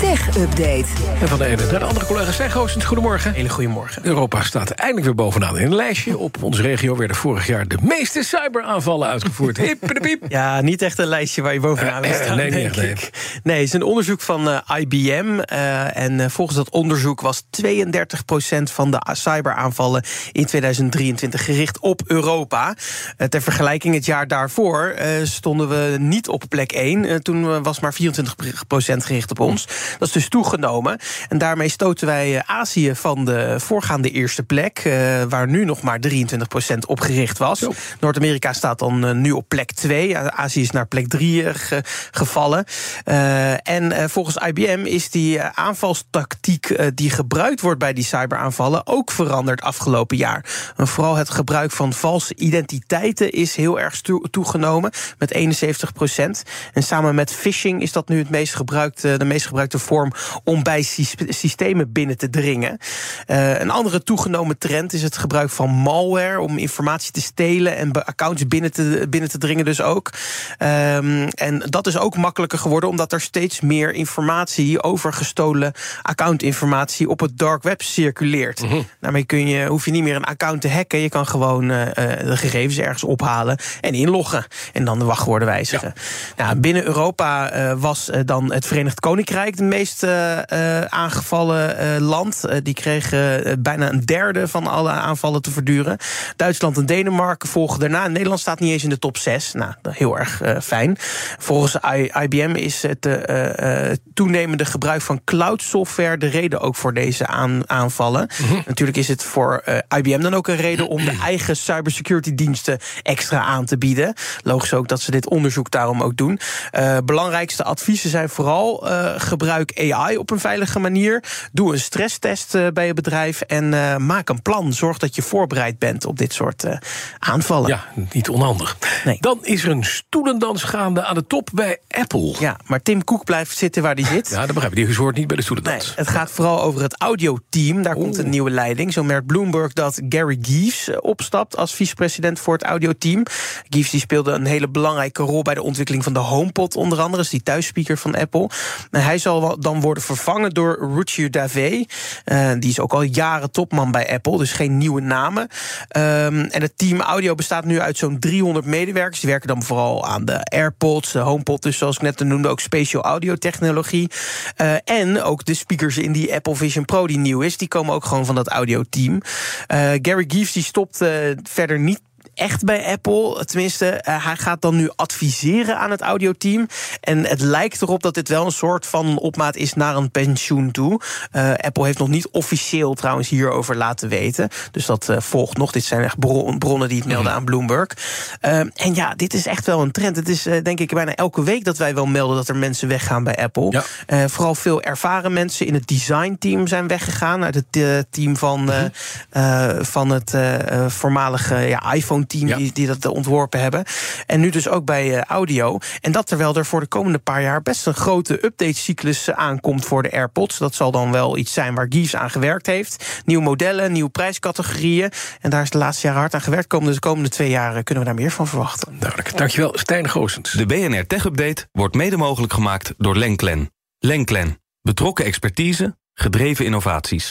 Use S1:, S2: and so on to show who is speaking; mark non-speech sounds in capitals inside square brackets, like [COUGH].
S1: Tech Update.
S2: En van de ene naar de andere collega Stijn Goosens, goedemorgen.
S3: Hele goedemorgen.
S2: Europa staat eindelijk weer bovenaan in een lijstje. Op onze regio werden vorig jaar de meeste cyberaanvallen uitgevoerd. [LAUGHS] Hip de piep.
S3: Ja, niet echt een lijstje waar je bovenaan wil
S2: Eh,
S3: staan,
S2: nee, niet
S3: denk
S2: echt,
S3: ik. Nee, het is een onderzoek van eh, IBM. eh, en volgens dat onderzoek was 32% van de cyberaanvallen in 2023 gericht op Europa. Ter vergelijking, het jaar daarvoor eh, stonden we niet op plek 1. Eh, toen was maar 24% gericht op ons. Dat is dus toegenomen. En daarmee stoten wij eh, Azië van de voorgaande eerste plek, eh, waar nu nog maar 23% op gericht was. Noord-Amerika staat dan eh, nu op plek 2. Azië is naar plek 3 gevallen. En volgens IBM is die aanvalstactiek die gebruikt wordt bij die cyberaanvallen ook veranderd afgelopen jaar. En vooral het gebruik van valse identiteiten is heel erg toe- toegenomen met 71% En samen met phishing is dat nu het meest gebruikte, de meest gebruikte vorm om bij sys- systemen binnen te dringen. Eh, een andere toegenomen trend is het gebruik van malware om informatie te stelen en accounts binnen te, binnen te dringen, dus ook. Ehm, en dat is ook makkelijker geworden omdat er steeds meer informatie over gestolen accountinformatie op het dark web circuleert. Daarmee kun je, hoef je niet meer een account te hacken. Je kan gewoon eh, eh, de gegevens ergens ophalen en inloggen. En dan de wachtwoorden wijzigen. Nou, binnen Europa was dan het Verenigd Koninkrijk de meest eh, eh, aangevallen eh, land. Die kregen bijna een derde van alle aanvallen te verduren. Duitsland en Denemarken volgen daarna. Nederland staat niet eens in de top 6. Nou, heel erg fijn. Volgens IBM is het toenemende gebruik van cloud software de reden ook voor deze aan- aanvallen. Natuurlijk is het voor IBM dan ook een reden om de eigen cybersecurity diensten extra aan te bieden. Logisch ook dat ze dit onderzoek daarom ook doen. Belangrijkste adviezen zijn vooral eh, gebruik AI op een veilige manier. Doe een stresstest eh, bij je bedrijf en eh, maak een plan. Zorg dat je voorbereid bent op dit soort eh, aanvallen.
S2: Ja, niet onhandig.
S3: Nee.
S2: Dan is er een stoelendans gaande aan de top bij Apple.
S3: Ja, maar Tim Cook blijft zitten waar hij [LAUGHS] zit.
S2: Ja, dat begrijp ik. Die hoort niet bij de
S3: Nee,
S2: stoelendans.
S3: het gaat vooral over het audioteam. Daar komt een nieuwe leiding. Zo merkt Bloomberg dat Gary Gies eh, opstapt als vicepresident voor het audioteam. Gies die speelde een hele belangrijke rol bij de ontwikkeling van de HomePod, onder andere. Dus die thuisspeaker van Apple. En hij zal wel- dan worden vervangen door Ruchir Dave. Eh, die is ook al jaren topman bij Apple, dus geen nieuwe namen. Ehm, en het team audio bestaat nu uit zo'n 300 medewerkers. Die werken dan vooral aan de AirPods, de HomePod, dus zoals ik net noemde, ook spatial audio technologie. Eh, en ook de speakers in die Apple Vision Pro die nieuw is, die komen ook gewoon van dat audioteam. Eh Gary Gies die stopt verder niet echt bij Apple. Tenminste, eh, hij gaat dan nu adviseren aan het audioteam. En het lijkt erop dat dit wel een soort van opmaat is naar een pensioen toe. Eh, Apple heeft nog niet officieel trouwens hierover laten weten. Dus dat eh, volgt nog. Dit zijn echt bron- bronnen die het melden aan Bloomberg. En ja, dit is echt wel een trend. Het is denk ik bijna elke week dat wij wel melden dat er mensen weggaan bij Apple.
S2: Ja.
S3: Vooral veel ervaren mensen in het designteam zijn weggegaan. Uit het team van, eh, van het voormalige ja,
S2: Ja.
S3: die, die dat ontworpen hebben. En nu dus ook bij eh, audio. En dat terwijl er voor de komende paar jaar best een grote update-cyclus aankomt voor de AirPods. Dat zal dan wel iets zijn waar Gies aan gewerkt heeft. Nieuwe modellen, nieuwe prijscategorieën. En daar is de laatste jaren hard aan gewerkt. Komende, de komende twee jaar eh, kunnen we daar meer van verwachten.
S2: Duidelijk. Dankjewel, Stijn Goosens.
S4: De BNR Tech Update wordt mede mogelijk gemaakt door Lenklen. Lenklen. Betrokken expertise, gedreven innovaties.